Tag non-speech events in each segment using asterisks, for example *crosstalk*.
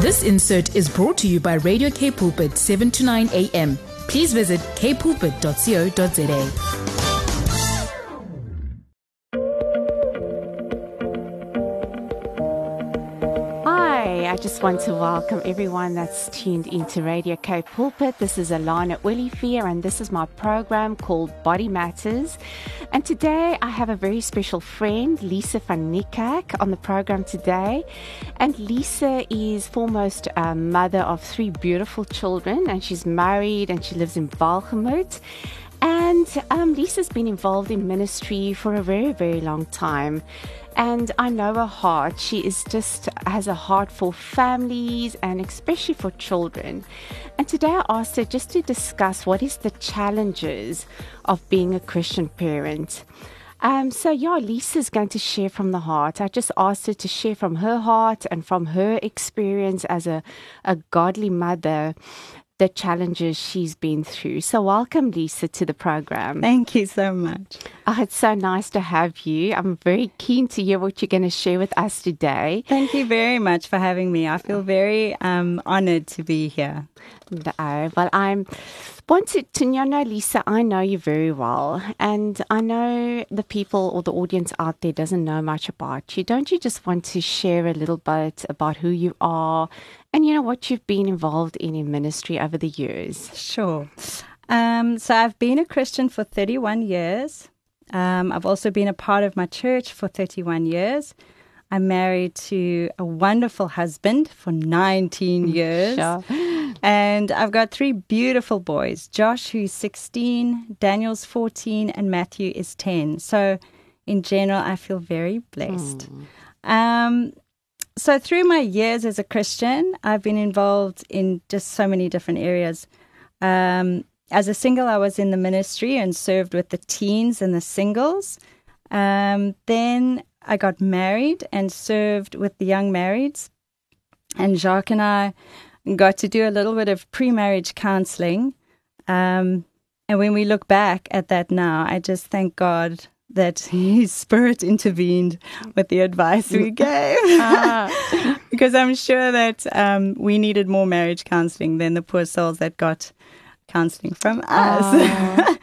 This insert is brought to you by Radio K Pulpit 7 to 9 a.m. Please visit kpulpit.co.za. just want to welcome everyone that's tuned into Radio K Pulpit. This is Alana Olivier, and this is my program called Body Matters. And today I have a very special friend, Leesa van Niekerk, on the program today. And Leesa is foremost a mother of three beautiful children, and she's married and she lives in Welgemoed. And um, Leesa's been involved in ministry for a very, very long time. And I know her heart. She is just has a heart for families and especially for children. And today I asked her just to discuss what is the challenges of being a Christian parent. Um, so yeah, Leesa's going to share from the heart. I just asked her to share from her heart and from her experience as a, a godly mother the challenges she's been through. So, welcome, Leesa, to the program. Thank you so much. Oh, it's so nice to have you. I'm very keen to hear what you're going to share with us today. Thank you very much for having me. I feel very um, honored to be here. No, well, I'm wanted to know, Leesa. I know you very well, and I know the people or the audience out there doesn't know much about you. Don't you just want to share a little bit about who you are and you know what you've been involved in in ministry over the years? Sure. Um, so I've been a Christian for 31 years. Um, I've also been a part of my church for 31 years. I'm married to a wonderful husband for 19 years. Sure. And I've got three beautiful boys Josh, who's 16, Daniel's 14, and Matthew is 10. So, in general, I feel very blessed. Mm. Um, so, through my years as a Christian, I've been involved in just so many different areas. Um, as a single, I was in the ministry and served with the teens and the singles. Um, then I got married and served with the young marrieds. And Jacques and I got to do a little bit of pre marriage counseling. Um, and when we look back at that now, I just thank God that *laughs* His Spirit intervened with the advice we gave. *laughs* ah. *laughs* because I'm sure that um, we needed more marriage counseling than the poor souls that got counseling from us. Ah.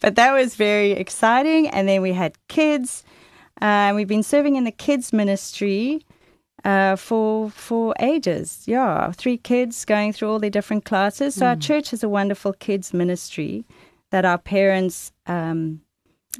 but that was very exciting. And then we had kids. Uh, we've been serving in the kids ministry uh, for for ages. Yeah, three kids going through all their different classes. So mm. our church has a wonderful kids ministry that our parents um,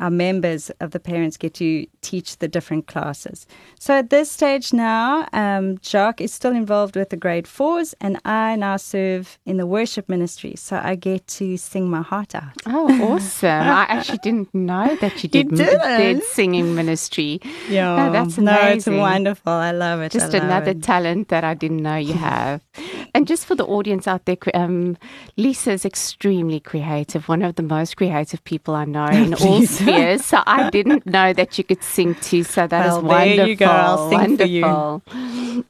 our members of the parents get to teach the different classes. So at this stage now, um, Jacques is still involved with the grade fours, and I now serve in the worship ministry. So I get to sing my heart out. Oh, awesome! I actually didn't know that you did, *laughs* you did singing ministry. Yeah, no, that's amazing. No, it's wonderful. I love it. Just love another it. talent that I didn't know you have. *laughs* and just for the audience out there, um, Leesa is extremely creative. One of the most creative people I know in *laughs* all spheres. So I didn't know that you could sing too. So that well, is wonderful. There you go. I'll sing wonderful. for you.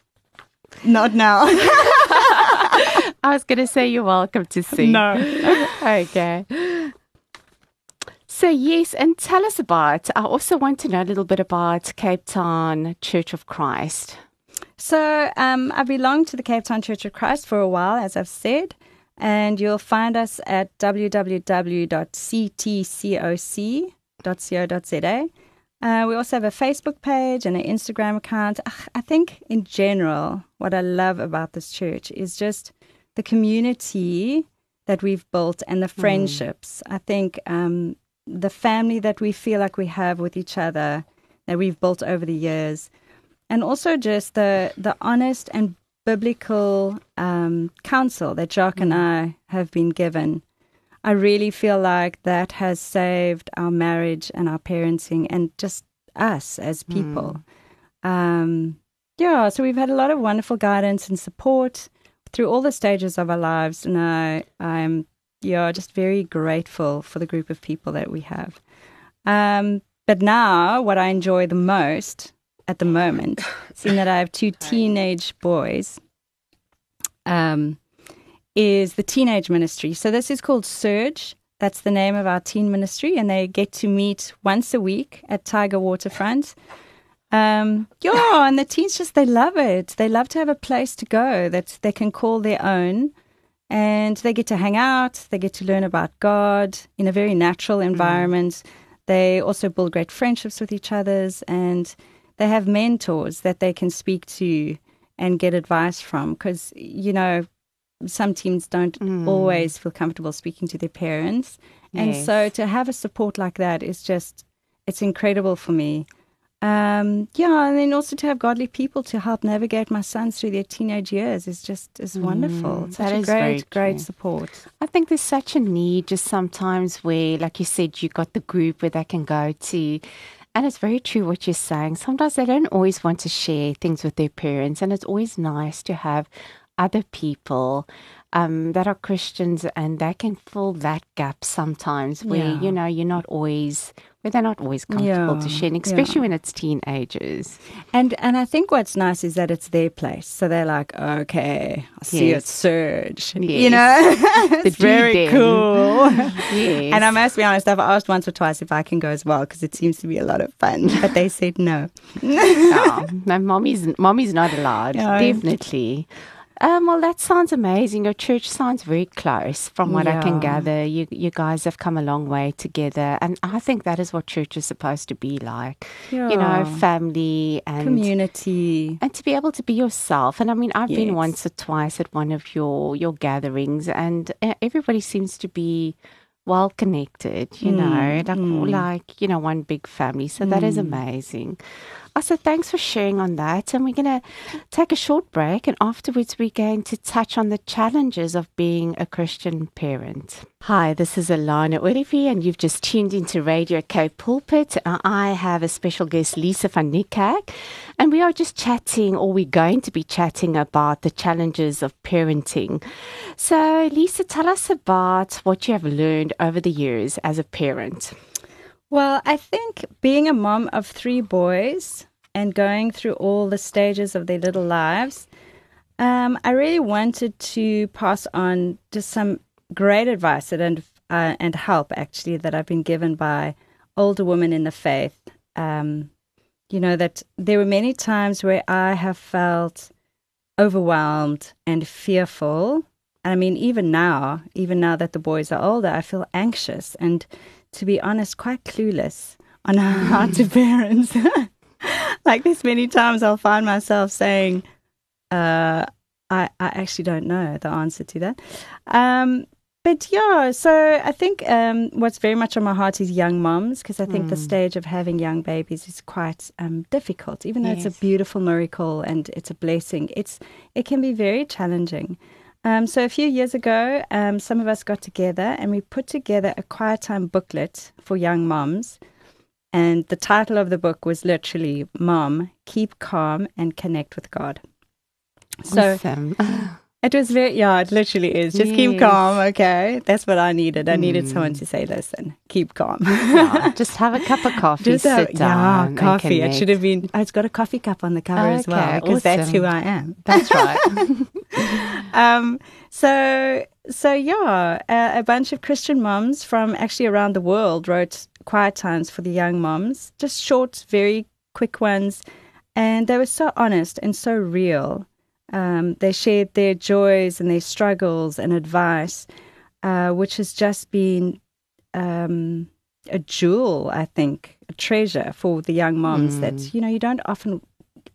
Not now. *laughs* I was going to say you're welcome to sing. No. *laughs* okay. So, yes, and tell us about, I also want to know a little bit about Cape Town Church of Christ. So, um, I belong to the Cape Town Church of Christ for a while, as I've said, and you'll find us at www.ctcoc.co.za. Uh, we also have a Facebook page and an Instagram account. I think, in general, what I love about this church is just the community that we've built and the hmm. friendships. Mm. I think um, the family that we feel like we have with each other that we've built over the years, and also just the the honest and biblical um, counsel that Jacques mm. and hmm. I have been given I really feel like that has saved our marriage and our parenting and just us as people. Mm. Um, yeah, so we've had a lot of wonderful guidance and support through all the stages of our lives, and I, I'm yeah just very grateful for the group of people that we have. Um, but now, what I enjoy the most at the moment, seeing that I have two *laughs* teenage boys, um, is the teenage ministry. So this is called Surge. That's the name of our teen ministry, and they get to meet once a week at Tyger Waterfront. Um, yeah, and the teens just they love it. They love to have a place to go that they can call their own, and they get to hang out. They get to learn about God in a very natural Mm. environment. They also build great friendships with each others, and they have mentors that they can speak to and get advice from. Because you know, some teens don't Mm. always feel comfortable speaking to their parents, and so to have a support like that is just it's incredible for me. Um, yeah, and then also to have godly people to help navigate my sons through their teenage years is just is wonderful. It's Mm, that such a great, great support. I think there's such a need just sometimes where, like you said, you got the group where they can go to. And it's very true what you're saying. Sometimes they don't always want to share things with their parents. And it's always nice to have other people um, that are Christians and they can fill that gap sometimes where, Yeah. you know, you're not always, where they're not always comfortable to Yeah, share, and especially when it's teenagers. And and I think what's nice is that it's their place. So they're like, okay, I see Yes. it surge. You know, *laughs* it's very dream. cool. *laughs* Yes. And I must be honest, I've asked once or twice if I can go as well because it seems to be a lot of fun. But they said no. *laughs* no, no, mommy's mommy's not allowed. No. Definitely. Um, well, that sounds amazing. Your church sounds very close, from what I can gather. You you guys have come a long way together, and I think that is what church is supposed to be like. You know, family and Community. and to be able to be yourself. And I mean, I've been once or twice at one of your your gatherings, and uh, everybody seems to be well connected. You Mm, know, like mm. like you know, one big family. So that is amazing. Uh, So thanks for sharing on that. And we're going to take a short break, and afterwards we're going to touch on the challenges of being a Christian parent. Hi, this is Alana Olivier, and you've just tuned into Radio K Pulpit. Uh, I have a special guest, Leesa van Niekerk, and we are just chatting, or we're going to be chatting about the challenges of parenting. So, Leesa, tell us about what you have learned over the years as a parent. Well, I think being a mom of three boys and going through all the stages of their little lives, um, I really wanted to pass on just some great advice and uh, and help actually that I've been given by older women in the faith. Um, you know that there were many times where I have felt overwhelmed and fearful. I mean, even now, even now that the boys are older, I feel anxious and, to be honest, quite clueless on *laughs* how to *laughs* parent. *laughs* like this many times, I'll find myself saying, uh, I, I actually don't know the answer to that. Um, but yeah, so I think um, what's very much on my heart is young moms because I think the stage of having young babies is quite um, difficult. Even though it's a beautiful miracle and it's a blessing, it's it can be very challenging. Um, so a few years ago, um, some of us got together and we put together a quiet time booklet for young moms. And the title of the book was literally "Mom, Keep Calm and Connect with God." So Awesome. *laughs* it was very, yeah, it literally is. Just keep calm, okay? That's what I needed. I needed someone to say, listen, keep calm. Yeah, *laughs* just have a cup of coffee, Just have- sit down. yeah, coffee. It should have been, oh, it's got a coffee cup on the cover as well, Okay, because that's who. I am. *laughs* That's right. *laughs* um, so, so yeah, a, a bunch of Christian moms from actually around the world wrote quiet times for the young moms, just short, very quick ones. And they were so honest and so real. Um, they shared their joys and their struggles and advice, uh, which has just been um, a jewel, I think, a treasure for the young moms Mm. that, you know, you don't often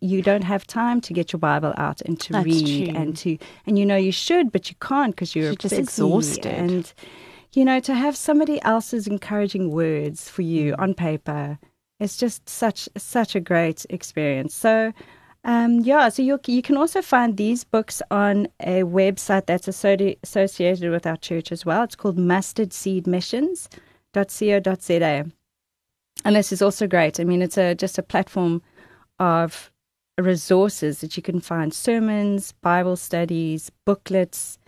you don't have time to get your Bible out and to That's read true. and to and you know you should, but you can't because you're You're just exhausted. And you know to have somebody else's encouraging words for you Mm. on paper, it's just such such a great experience. So. Um, yeah, so you you can also find these books on a website that's associ- associated with our church as well. It's called mustardseedmissions.co.za. And this is also great. I mean, it's a just a platform of resources that you can find sermons, Bible studies, booklets,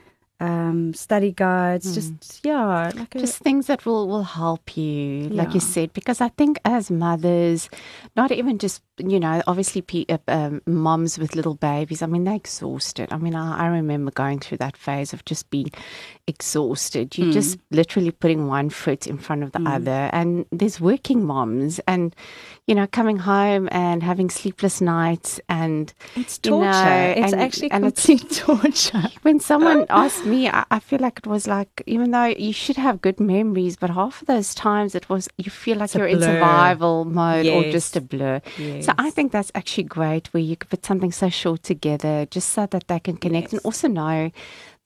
um, study guides, just yeah, like a, just things that will will help you like you said because i think as mothers not even just you know, obviously, pe- uh, um, moms with little babies, I mean, they're exhausted. I mean, I, I remember going through that phase of just being exhausted. You're just literally putting one foot in front of the other. And there's working moms and, you know, coming home and having sleepless nights and It's you torture. know, it's and- actually and it's- *laughs* torture. *laughs* when someone *laughs* asked me, I, I feel like it was like, even though you should have good memories, but half of those times it was, you feel like a you're in survival mode or just a blur. So I think that's actually great where you could put something so short together just so that they can connect and also know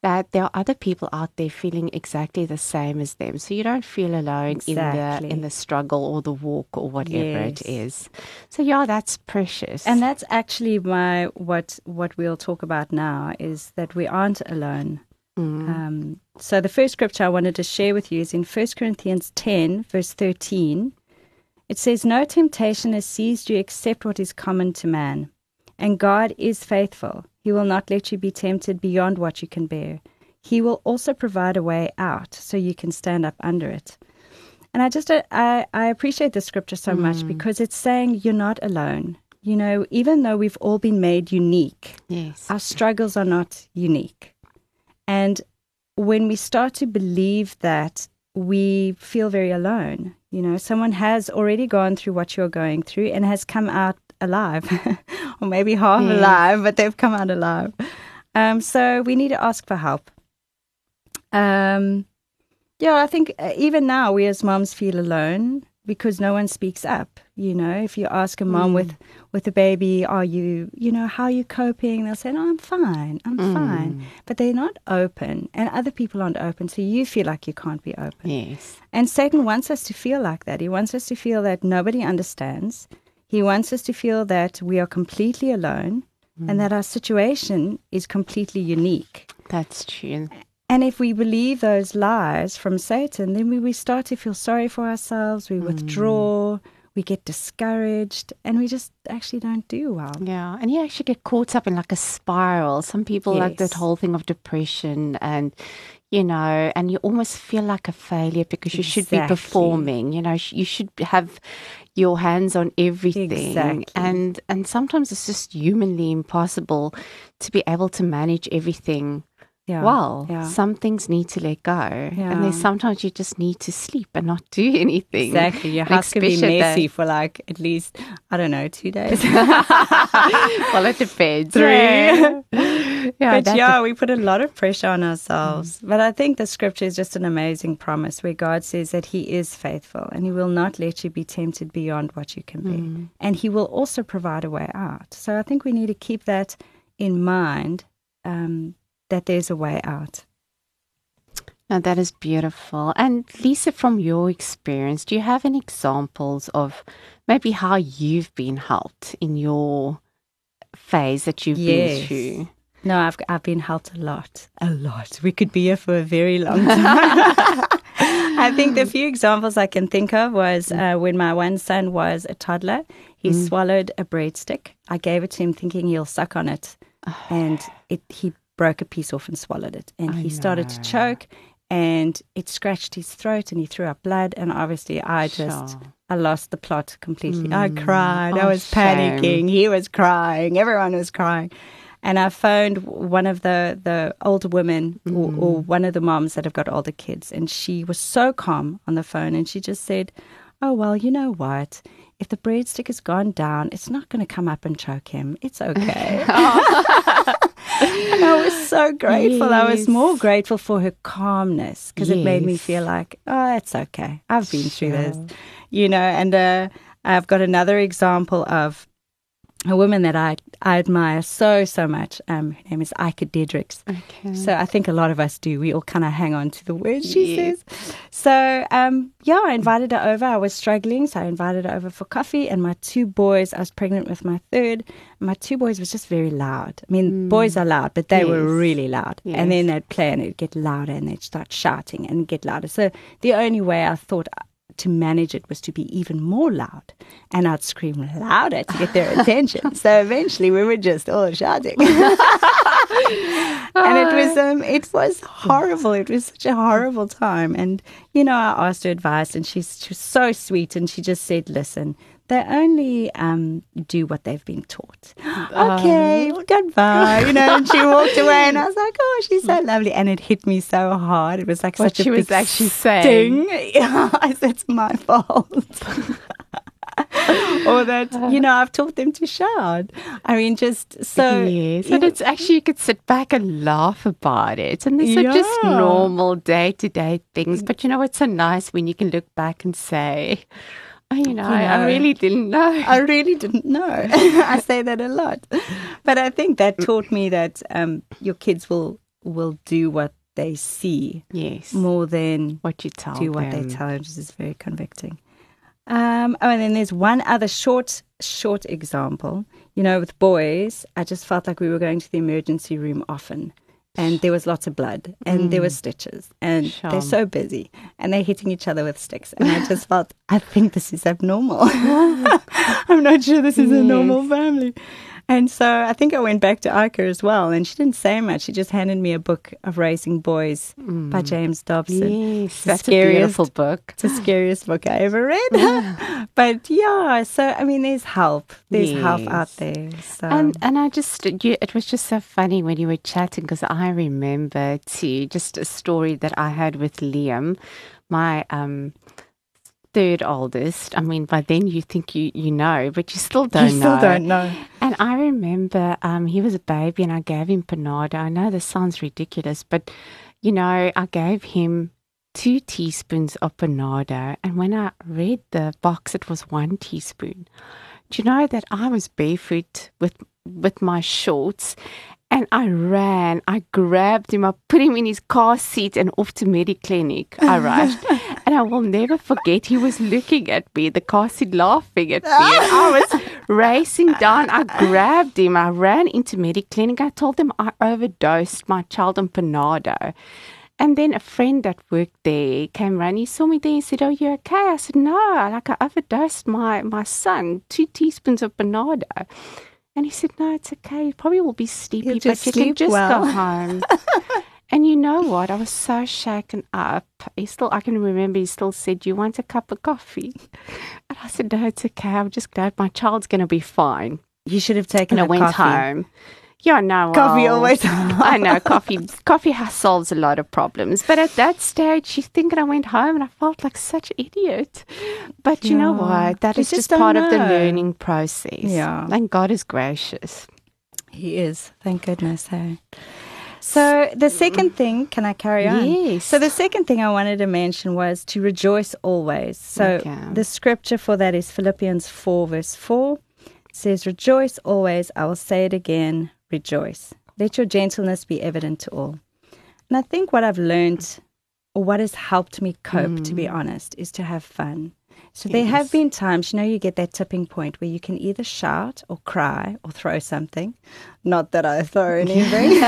that there are other people out there feeling exactly the same as them. So you don't feel alone in the in the struggle or the walk or whatever it Yes. is. So yeah, that's precious. And that's actually my what what we'll talk about now is that we aren't alone. Um, so the first scripture I wanted to share with you is in 1 Corinthians 10, verse 13. It says, No temptation has seized you except what is common to man. And God is faithful. He will not let you be tempted beyond what you can bear. He will also provide a way out so you can stand up under it. And I just, uh, I, I appreciate the scripture so much because it's saying you're not alone. You know, even though we've all been made unique, yes. our struggles are not unique. And when we start to believe that, we feel very alone. You know, someone has already gone through what you're going through and has come out alive, *laughs* or maybe half alive, but they've come out alive. Um, so we need to ask for help. Um, yeah, I think uh, even now we as moms feel alone because no one speaks up. You know, if you ask a mom with with a baby, are you, you know, how are you coping? They'll say, no, I'm fine, I'm mm. fine. But they're not open, and other people aren't open, so you feel like you can't be open. Yes. And Satan wants us to feel like that. He wants us to feel that nobody understands. He wants us to feel that we are completely alone and mm. that our situation is completely unique. That's true. And if we believe those lies from Satan, then we, we start to feel sorry for ourselves, we mm. withdraw, we get discouraged, and we just actually don't do well. Yeah, and you actually get caught up in like a spiral. Some people like that whole thing of depression and you know, and you almost feel like a failure because you should be performing. You know, you should have your hands on everything, Exactly. and and sometimes it's just humanly impossible to be able to manage everything Yeah. well. Yeah. Some things need to let go, and Yeah. there's sometimes you just need to sleep and not do *laughs* anything. Exactly. Your And house can be especially that- messy for like at least, I don't know, two days. *laughs* well, it depends. Three. yeah, *laughs* but that yeah, we put a lot of pressure on ourselves. Mm. But I think the scripture is just an amazing promise where God says that He is faithful and He will not let you be tempted beyond what you can be. Mm. And He will also provide a way out. So I think we need to keep that in mind um, that there's a way out. Now that is beautiful. And Leesa, from your experience, do you have any examples of maybe how you've been helped in your phase that you've Yes. been through? No, I've I've been helped a lot, a lot. We could be here for a very long *laughs* time. *laughs* I think the few examples I can think of was uh, when my one son was a toddler. He swallowed a breadstick. I gave it to him, thinking he'll suck on it, and it he broke a piece off and swallowed it, and I he started to choke, and it scratched his throat, and he threw up blood, and obviously I just. Sure. I lost the plot completely. I mm. cried. I Oh, was shame. panicking. He was crying. Everyone was crying. And I phoned one of the, the older women or, mm. or one of the moms that have got older kids. And she was so calm on the phone. And she just said, Oh, well, you know what? If the breadstick has gone down, it's not going to come up and choke him. It's okay. *laughs* Oh. *laughs* and *laughs* I was so grateful. I was more grateful for her calmness because it made me feel like, oh, it's okay. I've been through this, you know. And uh, I've got another example of a woman that I I admire so so much. Um, her name is Ike Diedrichs. Okay. So I think a lot of us do. We all kind of hang on to the words she Yes. says. So um, yeah, I invited her over. I was struggling, so I invited her over for coffee. And my two boys, I was pregnant with my third. My two boys was just very loud. I mean, boys are loud, but they were Mm. Really loud. Yes. And then they'd play and it'd get louder, and they'd start shouting and get louder. So the only way I thought to manage it was to be even more loud and I'd scream louder to get their attention. *laughs* So eventually we were just all shouting. and it was um it was horrible. It was such a horrible time. And you know, I asked her advice and she's she was so sweet and she just said, Listen, they only um, do what they've been taught. *gasps* okay, uh-huh. goodbye. You know, and she walked away, and I was like, oh, she's so mm-hmm. lovely. And it hit me so hard. It was like What such she a was actually saying. sting. *laughs* Yeah, I said, it's my fault. *laughs* or that, you know, I've taught them to shout. I mean, just so. yes, and it's actually you could sit back and laugh about it, and these are just normal day to day things. Mm. But you know, it's so nice when you can look back and say, "Oh, you know, *laughs* I, really didn't know." I really didn't know. I say that a lot, but I think that taught me that um, your kids will will do what they see yes, more than what you tell do what they them. tell you, which is very convicting. Um, oh, and then there's one other short, short example. You know, with boys, I just felt like we were going to the emergency room often, and there was lots of blood, and there were mm. stitches, and Sure. they're so busy, and they're hitting each other with sticks, and I just felt, I think this is abnormal. *laughs* I'm not sure this is a normal family. And so I think I went back to Ika as well, and she didn't say much. She just handed me a book of Raising Boys by James Dobson. Yes, the that's a scariest- beautiful book. It's *laughs* the scariest book I ever read. *laughs* but yeah, so I mean, there's help. There's help out there. So And and I just you, it was just so funny when you were chatting because I remember too just a story that I had with Liam, my um third oldest. I mean, by then you think you you know, but you still don't you still know. don't know. And I remember um, he was a baby and I gave him Panado. I know this sounds ridiculous, but you know, I gave him two teaspoons of Panado. And when I read the box, it was one teaspoon. Do you know that I was barefoot with with my shorts and I ran, I grabbed him, I put him in his car seat and off to Mediclinic. I rushed. *laughs* and I will never forget he was looking at me, the car seat laughing at me. I was *laughs* racing down. I grabbed him. I ran into Mediclinic. I told them I overdosed my child on Panado. And then a friend that worked there came running. He saw me there and said, "Oh, you okay?" I said, "No, like I overdosed my my son two teaspoons of Panado." And he said, "No, it's okay. You probably will be sleepy, He'll but just you can just well." go home." *laughs* and you know what? I was so shaken up. He still, I can remember. He still said, "Do you want a cup of coffee?" *laughs* And I said, "No, it's okay. I'm just glad my child's going to be fine." You should have taken And I went coffee. home. Yeah, no. Coffee always *laughs* I know coffee. Coffee has solves a lot of problems, but at that stage, she's thinking I went home and I felt like such an idiot. But you know Yeah. what? That is just just part of the learning process. Yeah. and God is gracious. He is. Thank goodness. Hey. So the second thing, can I carry on? Yes. So the second thing I wanted to mention was to rejoice always. So Okay. the scripture for that is Philippians 4, verse 4. It says, Rejoice always. I will say it again, rejoice. Let your gentleness be evident to all. And I think what I've learned, or what has helped me cope, to be honest, is to have fun. So there have been times, you know, you get that tipping point where you can either shout or cry or throw something. Not that I throw *laughs* anything,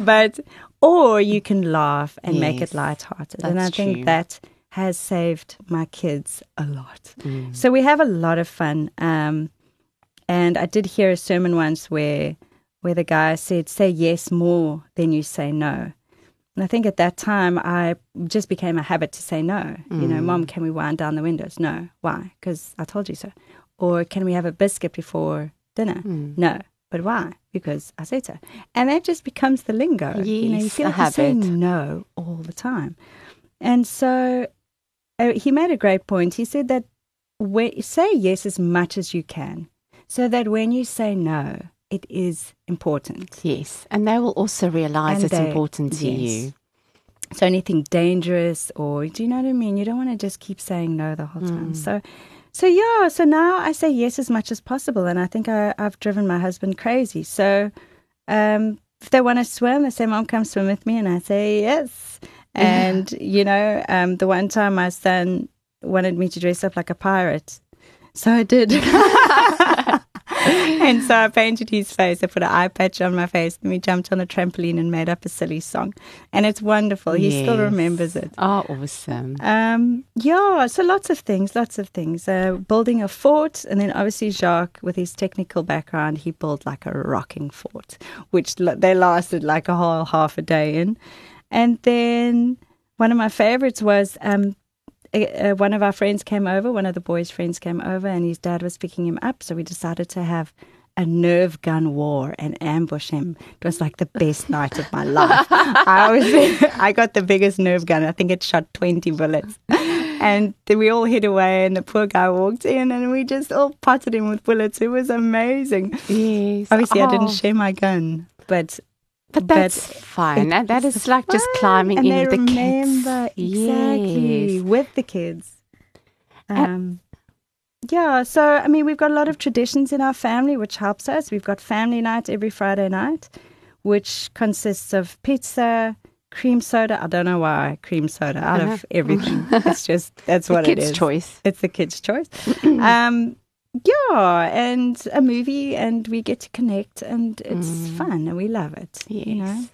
*laughs* but or you can laugh and make it Yes, lighthearted. And I think true. that has saved my kids a lot. Mm. So we have a lot of fun. Um, and I did hear a sermon once where where the guy said, "Say yes more than you say no." And I think at that time, I just became a habit to say no. You know, Mom, can we wind down the windows? No. Why? Because I told you so. Or can we have a biscuit before dinner? No. But why? Because I said so. And that just becomes the lingo. you know, you feel like you say habit. no all the time. And so uh, he made a great point. He said that when, say yes as much as you can, so that when you say no, it is important. Yes, and they will also realize And it's they- important to yes. you. So anything dangerous, or do you know what I mean? You don't want to just keep saying no the whole time. So, so yeah. So now I say yes as much as possible, and I think I, I've driven my husband crazy. So, um, if they want to swim, they say, "Mom, come swim with me," and I say yes. *laughs* And you know, um, the one time my son wanted me to dress up like a pirate, so I did. *laughs* and so I painted his face. I put an eye patch on my face, and we jumped on a trampoline and made up a silly song. And it's wonderful. He still remembers it. Oh, awesome. Um, yeah, so lots of things, lots of things. Uh, building a fort, and then obviously Jacques, with his technical background, he built like a rocking fort, which l- they lasted like a whole half a day in. And then one of my favorites was um, uh, one of our friends came over, one of the boys' friends came over, and his dad was picking him up. So we decided to have a Nerf gun war and ambush him. It was like the best *laughs* night of my life. I was, I got the biggest Nerf gun. I think it shot 20 bullets. And then we all hid away, and the poor guy walked in, and we just all potted him with bullets. It was amazing. Yes. Obviously, I didn't Oh, share my gun, but But that's fine. And that is like just climbing and in with the remember kids. exactly Yes. with the kids. Um, yeah, so I mean, we've got a lot of traditions in our family, which helps us. We've got family night every Friday night, which consists of pizza, cream soda. I don't know why cream soda out of everything. *laughs* it's just that's what it kids' choice. It's the kids' choice. *clears throat* um, yeah, and a movie, and we get to connect, and it's Mm. fun, and we love it. Yes. You know,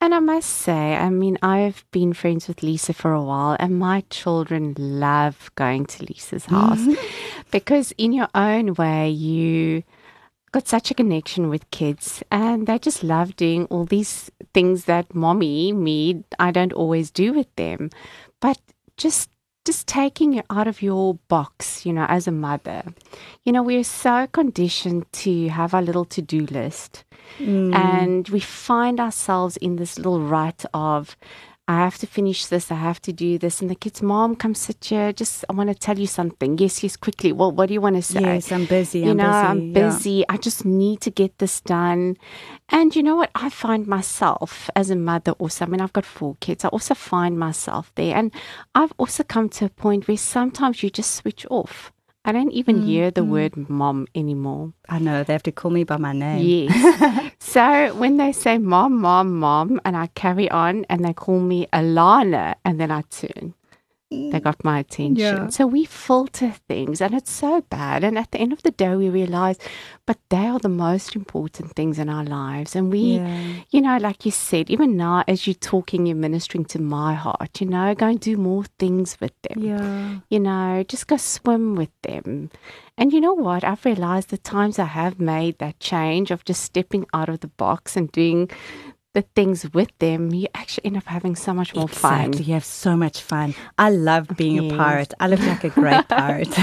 And I must say, I mean, I've been friends with Leesa for a while, and my children love going to Leesa's *laughs* house because, in your own way, you got such a connection with kids, and they just love doing all these things that mommy, me, I don't always do with them. But just just taking you out of your box, you know, as a mother. You know, we're so conditioned to have our little to do list Mm. and we find ourselves in this little rut of I have to finish this, I have to do this, and the kids, mom, come sit here. Just I want to tell you something. Yes, yes, quickly. Well, what do you want to say? yes, I'm busy. you I'm know, busy. I'm yeah. busy. I just need to get this done. And you know what? I find myself as a mother also, I mean, I've got four kids. I also find myself there. And I've also come to a point where sometimes you just switch off. I don't even hear the mm-hmm. word mom anymore. I know they have to call me by my name. Yes. *laughs* so when they say mom, mom, mom, and I carry on and they call me Alana, and then I turn, they got my attention. Yeah. So we filter things, and it's so bad. And at the end of the day, we realize, but they are the most important things in our lives. And we, Yeah. you know, like you said, even now as you're talking, you're ministering to my heart, you know, go and do more things with them Yeah. you know, just go swim with them. And you know what? I've realized the times I have made that change of just stepping out of the box and doing the things with them, you actually end up having so much more Exactly. fun. You have so much fun. I love being Yes. a pirate. I look like a great *laughs* pirate. *laughs*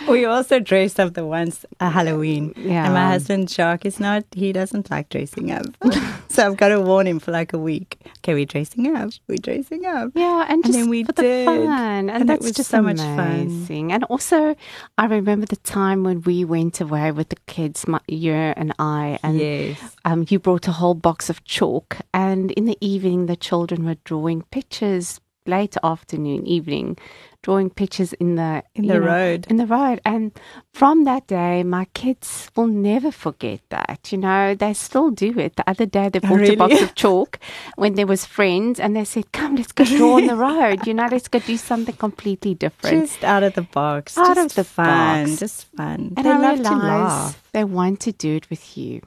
*laughs* we also dressed up the once a Halloween. Yeah. And my husband, Jacques, is not, he doesn't like dressing up. *laughs* so I've got to warn him for like a week. Okay, we're dressing up. We're dressing up. Yeah, and And just then we for the did. fun, and, And that's was just so much fun. amazing. And also, I remember the time when we went away with the kids, my, you and I, and yes. um, you brought a whole box of chalk, and in the evening, the children were drawing pictures. Late afternoon, evening, drawing pictures in the In the know, road. in the road, and from that day, my kids will never forget that. You know, they still do it. The other day, they *laughs* bought a box of chalk when there was friends, and they said, "Come, let's go draw on the *laughs* road. You know, let's go do something completely different." Just out of the box. Out just of the fun. box. Just fun. And they I love to realize laugh. they want to do it with you.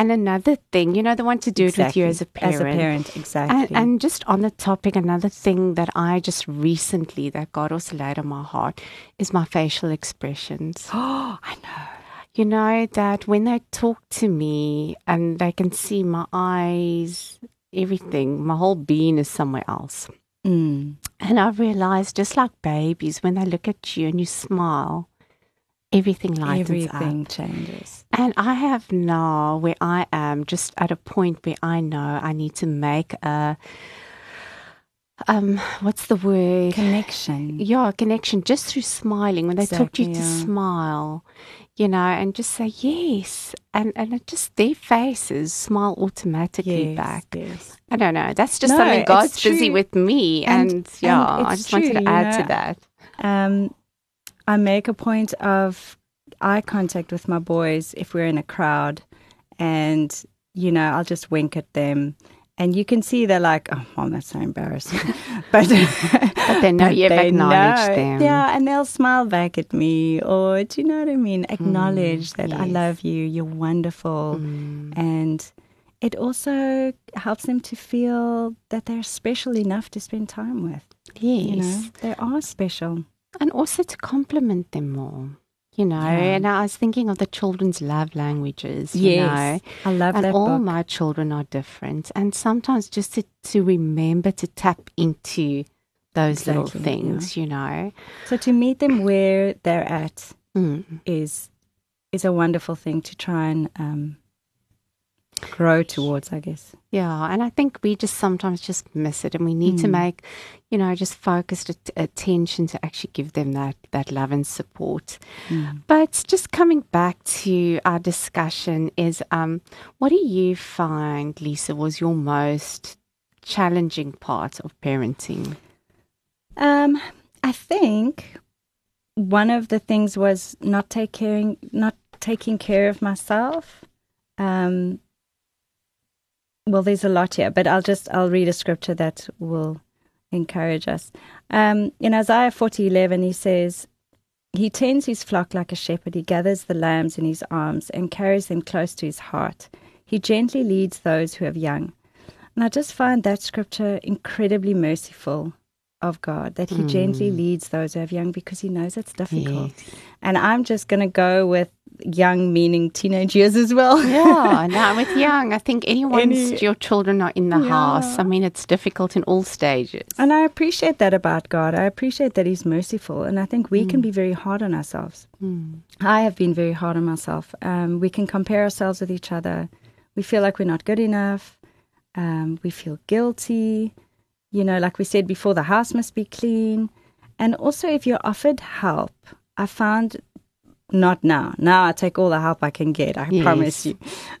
And another thing, you know, they want to do it with you as a parent. As a parent, exactly. And, and just on the topic, another thing that I just recently, that God also laid on my heart, is my facial expressions. oh, *gasps* I know. You know, that when they talk to me and they can see my eyes, everything, my whole being is somewhere else. Mm. And I've realized, just like babies, when they look at you and you smile, everything lightens up. Everything changes. And I have now where I am just at a point where I know I need to make a um what's the word? Connection. Yeah, connection just through smiling. When they talk to you Exactly, to smile, you know, and just say yes. And and it just their faces smile automatically Yes, back. yes. I don't know. That's just No, something God's busy with me. And- And, yeah, and I just wanted to add to that. Um, I make a point of eye contact with my boys if we're in a crowd, and you know I'll just wink at them, and you can see they're like, "Oh, mom, that's so embarrassing," *laughs* but *laughs* But they know you've they acknowledged know. them. Yeah, and they'll smile back at me, or do you know what I mean? Acknowledge that I love you. You're wonderful, Mm. and it also helps them to feel that they're special enough to spend time with. Yes. You know, they are special. And also to compliment them more. You know, Yeah. and I was thinking of the children's love languages. You know, I love and that all book. my children are different, and sometimes just to, to remember to tap into those little Exactly, things, you know. So to meet them where they're at Mm. is is a wonderful thing to try and um, grow towards, I guess. Yeah, and I think we just sometimes just miss it, and we need to Mm. make, you know, just focused at- attention to actually give them that that love and support. Mm. But just coming back to our discussion is, um, what do you find, Leesa, was your most challenging part of parenting? Um, I think one of the things was not take caring, not taking care of myself. Um, well, there's a lot here, but I'll just I'll read a scripture that will encourage us. Um, in Isaiah forty eleven, he says, "He tends his flock like a shepherd. He gathers the lambs in his arms and carries them close to his heart. He gently leads those who have young." And I just find that scripture incredibly merciful of God, that He gently leads those who have young because He knows it's difficult. And I'm just going to go with young, meaning teenage years as well. Yeah, *laughs* now with young, I think anyone's Any- your children are in the house. I mean, it's difficult in all stages. And I appreciate that about God. I appreciate that He's merciful. And I think we Mm. can be very hard on ourselves. I have been very hard on myself. Um, we can compare ourselves with each other. We feel like we're not good enough. Um, we feel guilty. You know, like we said before, the house must be clean. And also, if you're offered help, I found not now. Now I take all the help I can get. I Yes. promise you.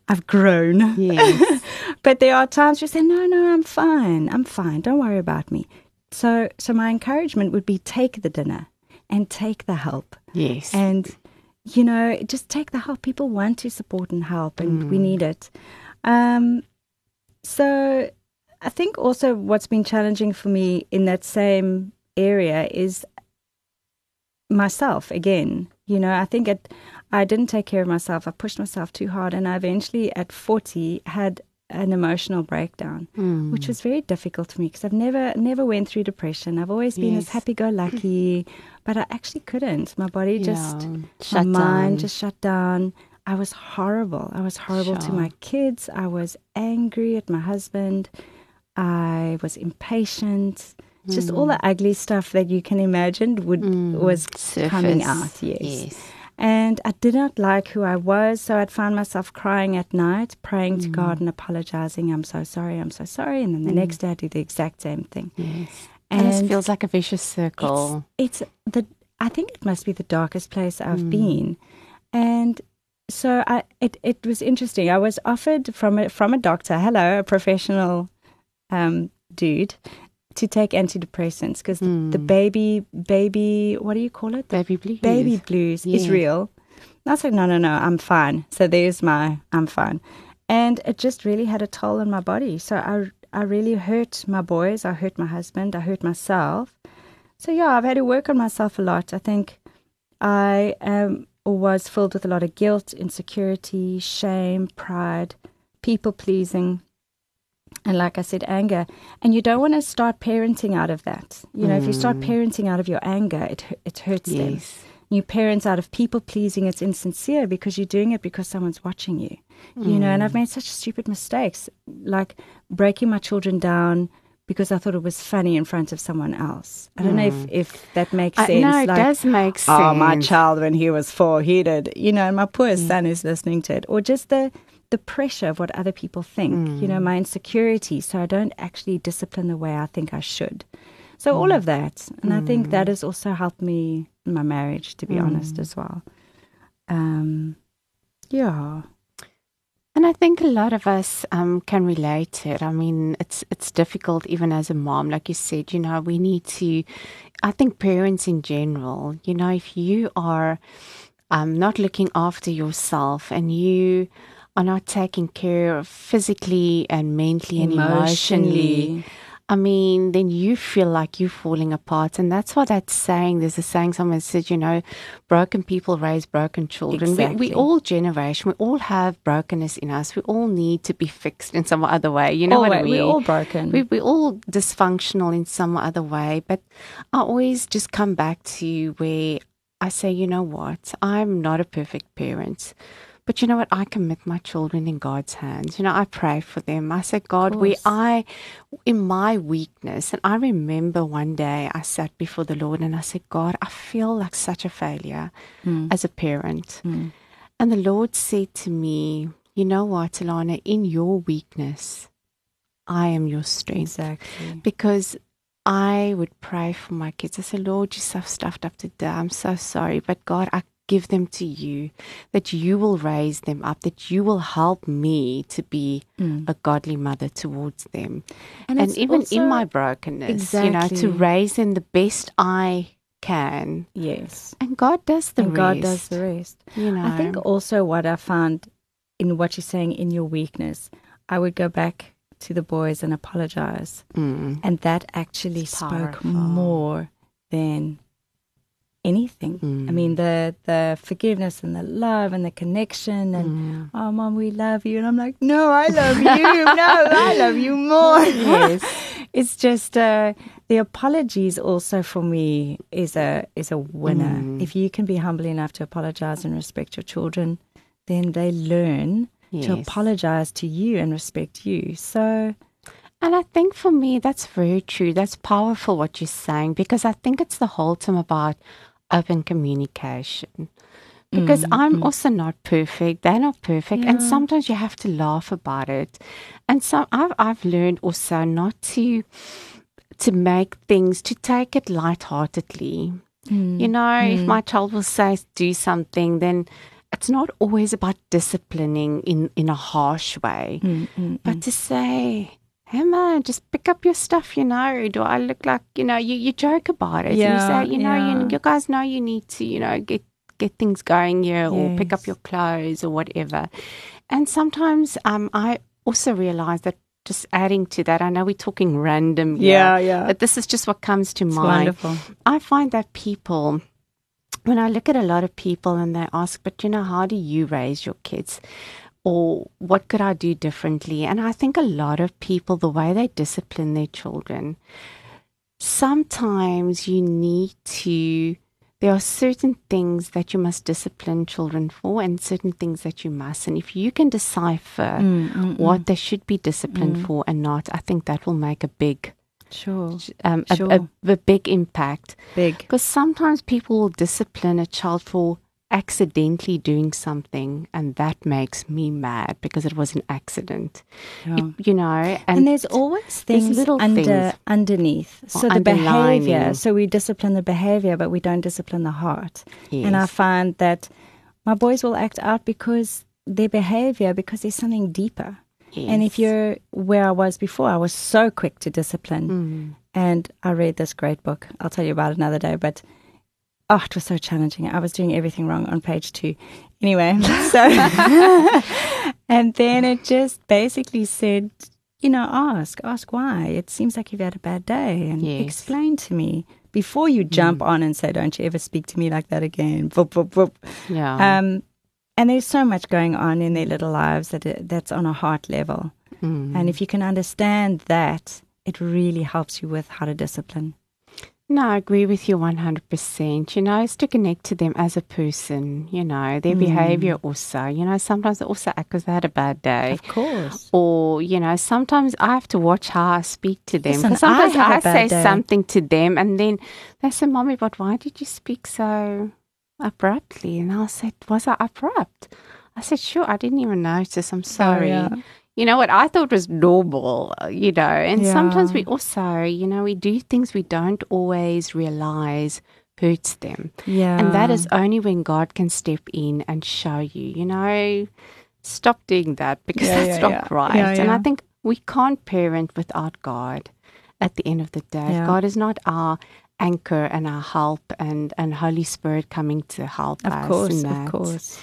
I've grown. Yes. *laughs* but there are times you say, no, no, I'm fine. I'm fine. Don't worry about me. So, so my encouragement would be take the dinner and take the help yes. and you know just take the help people want to support and help and we need it um so i think also what's been challenging for me in that same area is myself again you know i think it i didn't take care of myself i pushed myself too hard and i eventually at 40 had an emotional breakdown Mm. which was very difficult for me because I've never never went through depression. I've always been Yes. as happy-go-lucky, *clears throat* but I actually couldn't. My body just, Yeah, my shut mind just shut down. I was horrible. I was horrible to my kids. I was angry at my husband. I was impatient. Just all Mm. the ugly stuff that you can imagine would was coming out. Yes. Yes. And I did not like who I was, so I'd find myself crying at night, praying to Mm. God and apologizing. I'm so sorry, I'm so sorry. And then the next day I do the exact same thing. Yes. And, And it feels like a vicious circle. It's, it's the I think it must be the darkest place I've Mm. been. And so I it, it was interesting. I was offered from a from a doctor, hello, a professional um, dude, to take antidepressants because the, the Mm. baby baby what do you call it? Baby blues. baby blues is real. And I was like, no, no, no, I'm fine. So there's my, I'm fine. And it just really had a toll on my body. So I, I really hurt my boys. I hurt my husband. I hurt myself. So yeah, I've had to work on myself a lot. I think I um, was filled with a lot of guilt, insecurity, shame, pride, people pleasing. And like I said, anger. And you don't want to start parenting out of that. You know, if you start mm. parenting out of your anger, it, it hurts them. You parents out of people pleasing it's insincere because you're doing it because someone's watching you. You know and i've mm. made such stupid mistakes like breaking my children down because i thought it was funny in front of someone else. I don't know if, mm. if that makes Uh, sense no, it like, does make sense. oh my child when he was four he did you know my poor son is listening to it. Or just the the pressure of what other people think you know my insecurity so i don't actually discipline the way i think i should so all of that and i think that has also helped me in my marriage to be honest as well um yeah And I think a lot of us um, can relate to it. I mean, it's it's difficult even as a mom, like you said. You know, we need to. I think parents in general. You know, if you are um, not looking after yourself and you are not taking care of physically and mentally and emotionally, I mean, then you feel like you're falling apart. And that's what that's saying. There's a saying someone said, you know, broken people raise broken children. We, Exactly. we all generation, we all have brokenness in us. We all need to be fixed in some other way. You know what I mean? we're all broken we, we're all dysfunctional in some other way. But I always just come back to where I say, you know what? I'm not a perfect parent. But you know what? I commit my children in God's hands. You know, I pray for them. I say, God, we I, in my weakness, and I remember one day I sat before the Lord and I said, God, I feel like such a failure Mm. as a parent. And the Lord said to me, You know what, Alana, in your weakness, I am your strength. Exactly. Because I would pray for my kids. I said, Lord, you're so stuffed up today. I'm so sorry. But God, I give them to you, that you will raise them up, that you will help me to be a godly mother towards them. And And, even in my brokenness, you know, to raise them the best I can. Yes. And God does the and rest. God does the rest. You know, I think also what I found in what you're saying in your weakness, I would go back to the boys and apologize. Mm. And that actually It's spoke powerful. more than anything. Mm. I mean, the the forgiveness and the love and the connection and Mm. oh, mom, we love you. And I'm like, no, I love you. no, *laughs* I love you more. Yes. *laughs* it's just uh, the apologies also for me is a is a winner. Mm. If you can be humble enough to apologize and respect your children, then they learn to apologize to you and respect you. So And I think for me, that's very true. That's powerful what you're saying because I think it's the whole time about open communication. Because mm, I'm mm. also not perfect. They're not perfect. And sometimes you have to laugh about it. And so I've, I've learned also not to to make things to take it lightheartedly. You mm, know, if my child will say do something, then it's not always about disciplining in, in a harsh way. But to say, hey man, just pick up your stuff, you know. Do I look like, you know, you, you joke about it. Yeah, and you say, you know, yeah. you, you guys know you need to, you know, get get things going here or pick up your clothes or whatever. And sometimes um I also realize that just adding to that, I know we're talking random here, Yeah, yeah. but this is just what comes to it's mind. wonderful. I find that people, when I look at a lot of people and they ask, but you know, how do you raise your kids? Or what could I do differently? And I think a lot of people, the way they discipline their children, sometimes you need to, there are certain things that you must discipline children for and certain things that you must. And if you can decipher Mm, what they should be disciplined for and not, I think that will make a big, Sure. um, a, a, a big impact. Big. Because sometimes people will discipline a child for accidentally doing something, and that makes me mad because it was an accident. Yeah. You, you know, And, and, there's always there's things little under things. underneath. So the behavior. So we discipline the behavior, but we don't discipline the heart. yes. And I find that my boys will act out because their behavior, because there's something deeper. yes. And if you're where I was before, I was so quick to discipline. Mm. And I read this great book. I'll tell you about it another day, but oh, it was so challenging. I was doing everything wrong on page two. Anyway, *laughs* so *laughs* and then it just basically said, you know, ask, ask why. It seems like you've had a bad day and Yes. explain to me before you jump on and say, Don't you ever speak to me like that again. Boop, boop, boop. yeah, Um, and there's so much going on in their little lives that it, that's on a heart level. Mm. And if you can understand that, it really helps you with how to discipline. No, I agree with you 100%. You know, it's to connect to them as a person, you know, their Mm. behavior also. You know, sometimes they also act because they had a bad day. Of course. Or, you know, sometimes I have to watch how I speak to them. Because sometimes I have I, a bad say day. something to them and then they say, Mommy, but why did you speak so abruptly? And I'll say, Was I abrupt? I said, Sure, I didn't even notice. I'm sorry. yeah. You know what I thought was normal, uh, you know, and sometimes we also, you know, we do things we don't always realize hurts them. Yeah. And that is only when God can step in and show you, you know, stop doing that because Yeah, that's yeah, not yeah. right. Yeah, And I think we can't parent without God at the end of the day. Yeah. God is not our anchor and our help and, and Holy Spirit coming to help Of us. course, of course.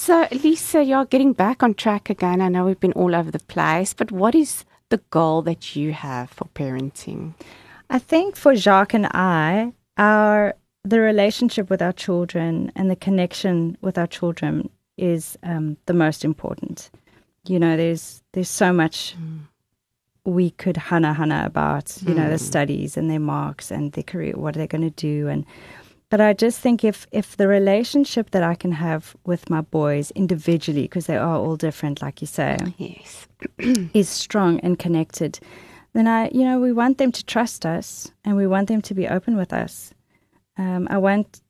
So, Leesa, you're getting back on track again. I know we've been all over the place, but what is the goal that you have for parenting? I think for Jacques and I, our the relationship with our children and the connection with our children is um, the most important. You know, there's there's so much we could hana hana about. You know, the studies and their marks and their career, what are they going to do, and but I just think if if the relationship that I can have with my boys individually, because they are all different, like you say, Yes. *clears throat* is strong and connected, then I, you know, we want them to trust us and we want them to be open with us. Um, I want,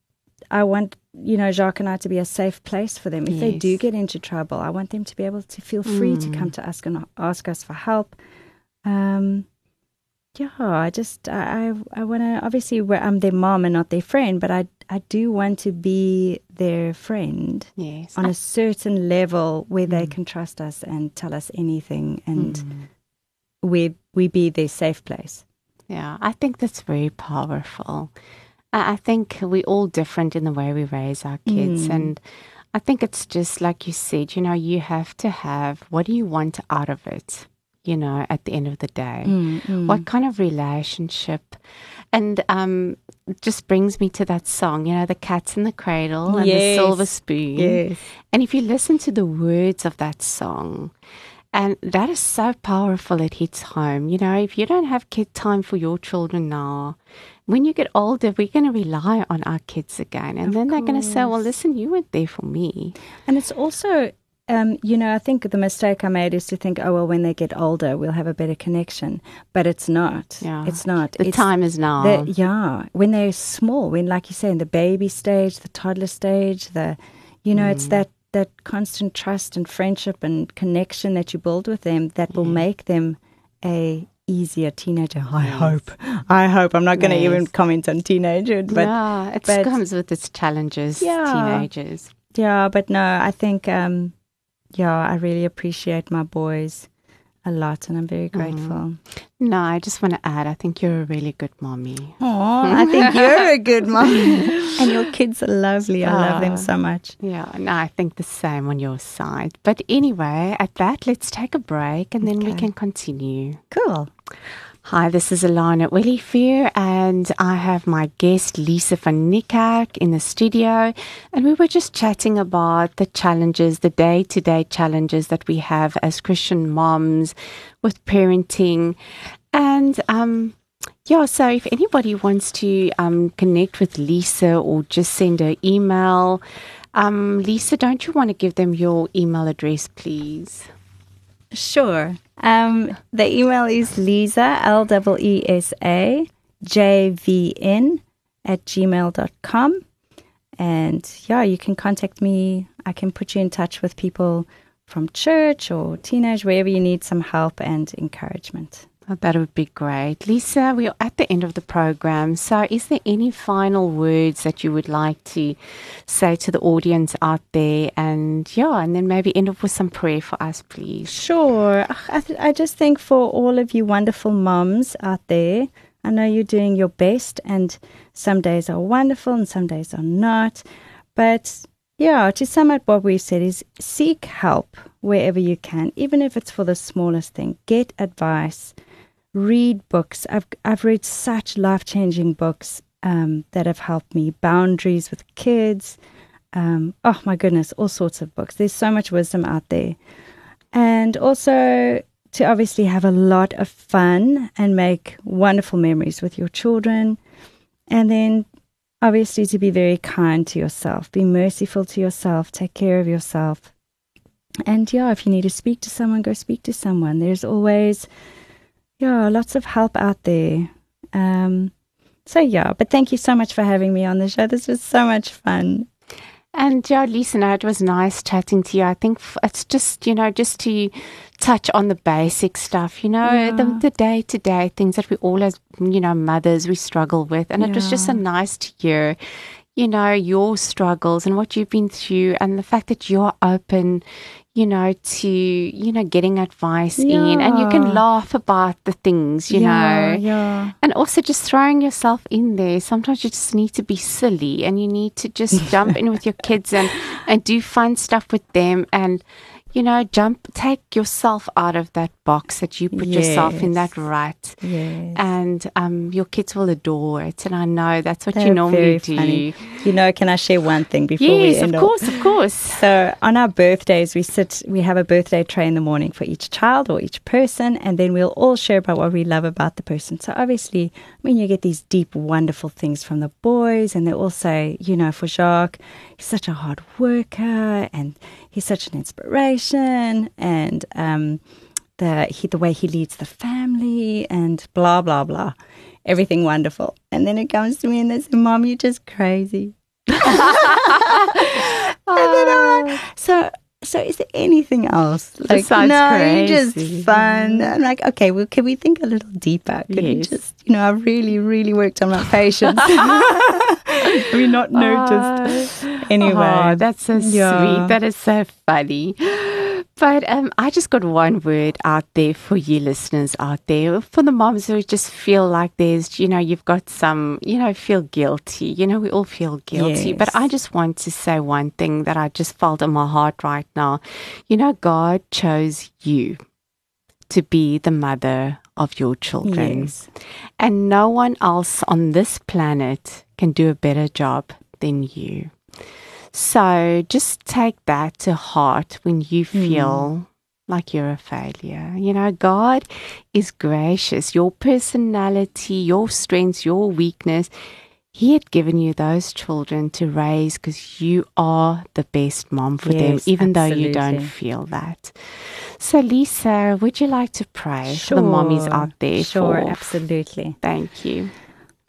I want, you know, Jacques and I to be a safe place for them. If they do get into trouble, I want them to be able to feel free to come to us and ask us for help. Um, yeah, I just, I, I, I want to, obviously, we're- I'm their mom and not their friend, but I, I do want to be their friend Yes. on a certain level where they mm. can trust us and tell us anything and mm. we we be their safe place. Yeah, I think that's very powerful. I I think we're all different in the way we raise our kids. Mm. And I think it's just like you said, you know, you have to have what do you want out of it, you know, at the end of the day? What kind of relationship? And um, just brings me to that song, you know, The Cat's in the Cradle and the Silver Spoon. Yes. And if you listen to the words of that song, and that is so powerful, it hits home. You know, if you don't have kid time for your children now, when you get older, we're going to rely on our kids again. And then they're going to say, well, listen, you weren't there for me. And it's also, um, you know, I think the mistake I made is to think, oh well, when they get older, we'll have a better connection. But it's not. Yeah. It's not. The it's time is now. the- yeah, when they're small, when like you say, in the baby stage, the toddler stage, the, you know, it's that that constant trust and friendship and connection that you build with them that will make them a easier teenager. I hope. I hope. I'm not going to Yes. even comment on teenagerhood, but yeah, it but- comes with its challenges, Yeah. teenagers. Yeah, but no, I think, um, yeah, I really appreciate my boys a lot, and I'm very mm-hmm. grateful. No, I just want to add, I think you're a really good mommy. Oh, *laughs* I think you're a good *laughs* mom, and your kids are lovely. I love them ah. so much. Yeah, no, I think the same on your side. But anyway, at that, let's take a break and then we can continue. Cool. Hi, this is Alana Olivier, and I have my guest Leesa van Niekerk in the studio. And we were just chatting about the challenges, the day to day challenges that we have as Christian moms with parenting. And um, yeah, so if anybody wants to um, connect with Leesa or just send her email, um, Leesa, don't you want to give them your email address, please? Sure. Um, the email is Leesa, L E E S A, J V N, at gmail.com. And yeah, you can contact me. I can put you in touch with people from church or teenage, wherever you need some help and encouragement. Oh, that would be great. Leesa, we are at the end of the program. So, is there any final words that you would like to say to the audience out there? And yeah, and then maybe end up with some prayer for us, please. Sure. I, th- I just think for all of you wonderful mums out there, I know you're doing your best, and some days are wonderful and some days are not. But yeah, to sum up what we've said is seek help wherever you can, even if it's for the smallest thing. Get advice, read books. I've I've read such life changing books um, that have helped me. Boundaries with kids. Um, oh my goodness, all sorts of books. There's so much wisdom out there and also to obviously have a lot of fun and make wonderful memories with your children. And then obviously to be very kind to yourself, be merciful to yourself, take care of yourself. And yeah, if you need to speak to someone, go speak to someone. There's always, yeah, lots of help out there. Um, so yeah, but thank you so much for having me on the show. This was so much fun. And yeah, Leesa, no, it was nice chatting to you. I think it's just, you know, just to touch on the basic stuff, you know, Yeah. the, the day-to-day things that we all as, you know, mothers, we struggle with. And it was just so nice to hear, you know, your struggles and what you've been through and the fact that you're open, you know, to, you know, getting advice in and you can laugh about the things, you yeah, know. yeah. And also just throwing yourself in there. Sometimes you just need to be silly and you need to just jump *laughs* in with your kids and, and do fun stuff with them. And, you know, jump, take yourself out of that box that you put yourself in that rut. Yes. And um, your kids will adore it. And I know that's what you They're normally do. funny. You know, can I share one thing before we Yes, end of off? course, of course. So on our birthdays, we sit, we have a birthday tray in the morning for each child or each person, and then we'll all share about what we love about the person. So obviously, I mean, you get these deep, wonderful things from the boys, and they all say, you know, for Jacques, he's such a hard worker, and he's such an inspiration, and um, the he, the way he leads the family, and blah blah blah, everything wonderful. And then it comes to me, and they say, "Mom, you're just crazy." *laughs* And then I'm like, so, so is there anything else? Like, Besides no, crazy. just fun. I'm like, okay, well, can we think a little deeper? Can we just, you know, I really, really worked on my patience. *laughs* *laughs* we not noticed? Uh, anyway, Oh, that's so yeah. sweet. That is so funny. But um, I just got one word out there for you listeners out there, for the moms who just feel like there's, you know, you've got some, you know, feel guilty. You know, we all feel guilty. But I just want to say one thing that I just felt in my heart right now. You know, God chose you to be the mother of your children. Yes. And no one else on this planet can do a better job than you. So just take that to heart when you hmm. feel like you're a failure. You know, God is gracious. Your personality, your strengths, your weakness, He had given you those children to raise because you are the best mom for them, Yes, even though you don't feel that. So, Leesa, would you like to pray for the mommies Sure. out there? Sure, for- absolutely. Thank you.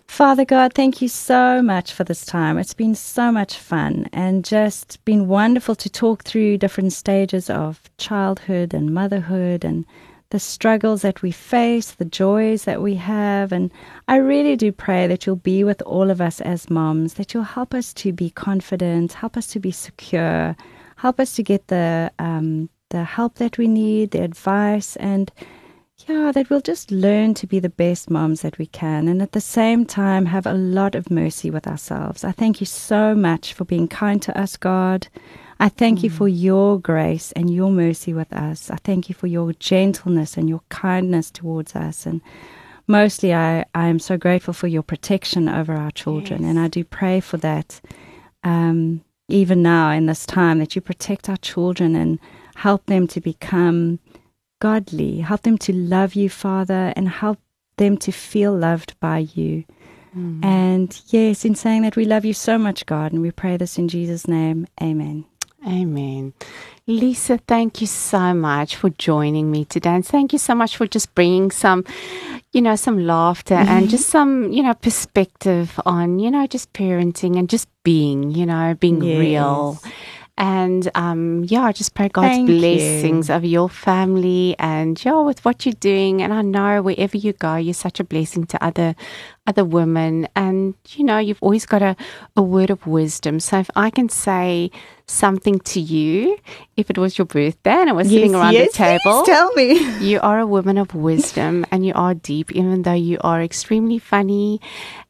Father God, thank you so much for this time. It's been so much fun and just been wonderful to talk through different stages of childhood and motherhood and the struggles that we face, the joys that we have. And I really do pray that you'll be with all of us as moms, that you'll help us to be confident, help us to be secure, help us to get the, um, the help that we need, the advice, and yeah, that we'll just learn to be the best moms that we can and at the same time have a lot of mercy with ourselves. I thank you so much for being kind to us, God. I thank you for your grace and your mercy with us. I thank you for your gentleness and your kindness towards us. And mostly, I, I am so grateful for your protection over our children. And I do pray for that um, even now in this time that you protect our children and help them to become godly. Help them to love you, Father, and help them to feel loved by you. Mm. And yes, in saying that, we love you so much, God, and we pray this in Jesus' name. Amen. Amen. Leesa, thank you so much for joining me today. And thank you so much for just bringing some, you know, some laughter and mm-hmm. just some, you know, perspective on, you know, just parenting and just being, you know, being real. Yes. And um, yeah, I just pray God's Thank you. blessings over your family and yeah, with what you're doing. And I know wherever you go, you're such a blessing to other other women. And you know, you've always got a, a word of wisdom. So if I can say something to you, if it was your birthday and I was sitting around the table, tell me. you are a woman of wisdom and you are deep, even though you are extremely funny.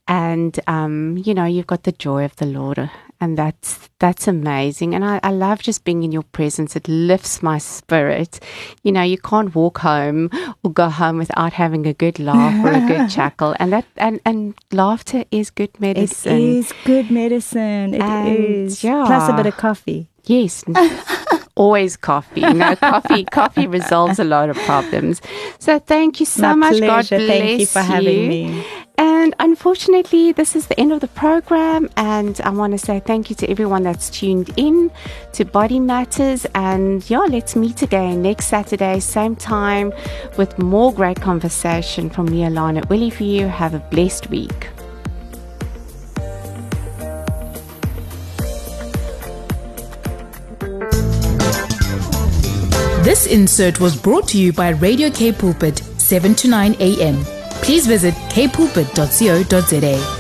And, um, you know, you've got the joy of the Lord. And that's that's amazing. And I, I love just being in your presence. It lifts my spirit. You know, you can't walk home or go home without having a good laugh or a good *laughs* chuckle. And that and, and laughter is good medicine. is good medicine. It is And, yeah. Plus a bit of coffee. Yes. *laughs* Always coffee. No, coffee coffee resolves a lot of problems. So thank you so My much. God bless Thank you for having you. me. And unfortunately, this is the end of the program. And I want to say thank you to everyone that's tuned in to Body Matters. And yeah, let's meet again next Saturday, same time, with more great conversation from me, Alana Willie, for you. Have a blessed week. This insert was brought to you by Radio K Pulpit, 7 to 9 a.m. Please visit kpulpit.co.za.